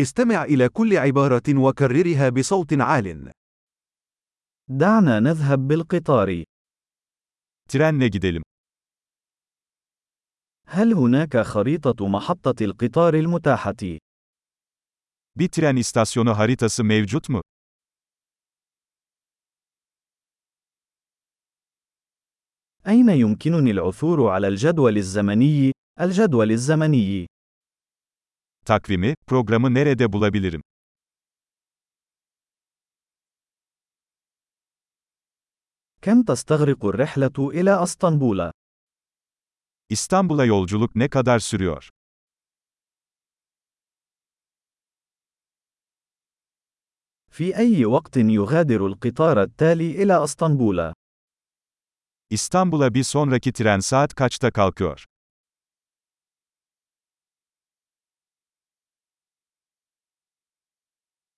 استمع إلى كل عبارة وكررها بصوت عال. دعنا نذهب بالقطار. Trenle gidelim. هل هناك خريطة محطة القطار المتاحة؟ Bir tren istasyonu haritası mevcut mu? أين يمكنني العثور على الجدول الزمني؟ الجدول الزمني. Takvimi, programı nerede bulabilirim? كم تستغرق الرحلة إلى أسطنبول؟ İstanbul'a yolculuk ne kadar sürüyor? في أي وقت يغادر القطار التالي إلى أسطنبول؟ İstanbul'a bir sonraki tren saat kaçta kalkıyor?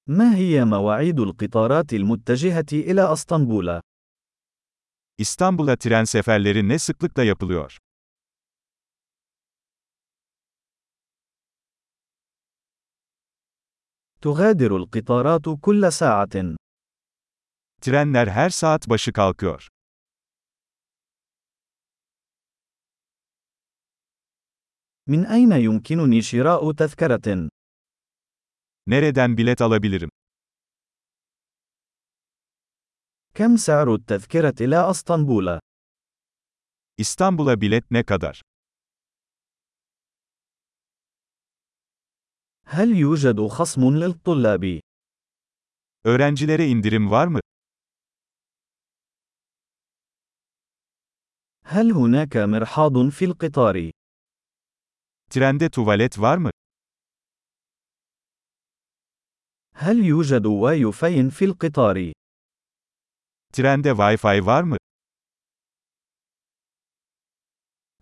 ما هي مواعيد القطارات المتجهة إلى أسطنبول؟ İstanbul'a tren seferleri ne sıklıkla yapılıyor? تغادر القطارات كل ساعة. Trenler her saat başı kalkıyor. من أين يمكنني شراء تذكرة؟ Nereden bilet alabilirim? كم سعر التذكرة إلى أسطنبول؟ İstanbul'a bilet ne kadar? هل يوجد خصم للطلاب؟ Öğrencilere indirim var mı? هل هناك مرحاض في القطار؟ Trende tuvalet var mı? هل يوجد واي فاي في القطار؟ Trende Wi-Fi var mı?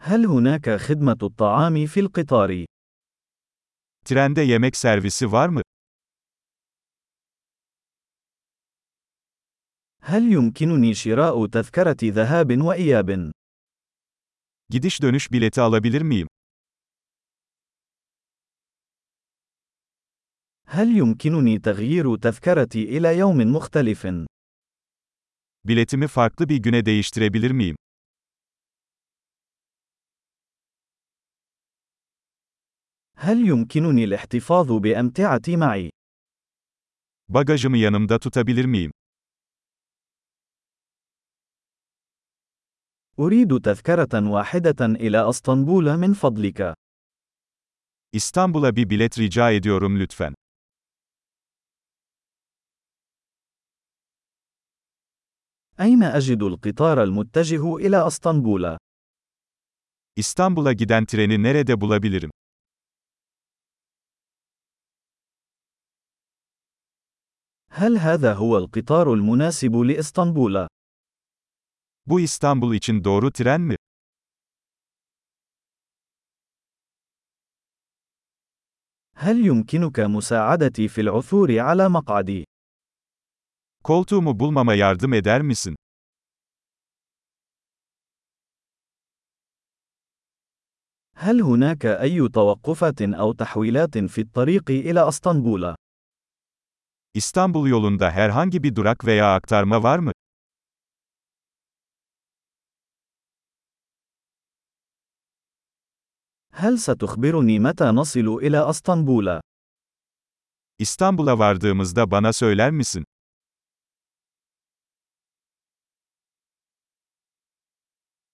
هل هناك خدمة الطعام في القطار؟ Trende yemek servisi var mı? هل يمكنني شراء تذكرة ذهاب وإياب؟ Gidiş dönüş bileti alabilir miyim? هل يمكنني تغيير تذكرتي إلى يوم مختلف؟ Biletimi farklı bir güne değiştirebilir miyim? هل يمكنني الاحتفاظ بأمتعتي معي؟ Bagajımı yanımda tutabilir miyim? أريد تذكرة واحدة إلى أسطنبول من فضلك. İstanbul'a bir bilet rica ediyorum lütfen. أين أجد القطار المتجه إلى أسطنبول؟ İstanbul'a giden treni nerede bulabilirim? هل هذا هو القطار المناسب لإسطنبول؟ Bu İstanbul için doğru tren mi? هل يمكنك مساعدتي في العثور على مقعدي؟ Koltuğumu bulmama yardım eder misin? هل هناك أي توقفات أو تحويلات في الطريق إلى أسطنبول؟ İstanbul yolunda herhangi bir durak veya aktarma var mı? هل ستخبرني متى نصل إلى أسطنبول؟ İstanbul'a vardığımızda bana söyler misin?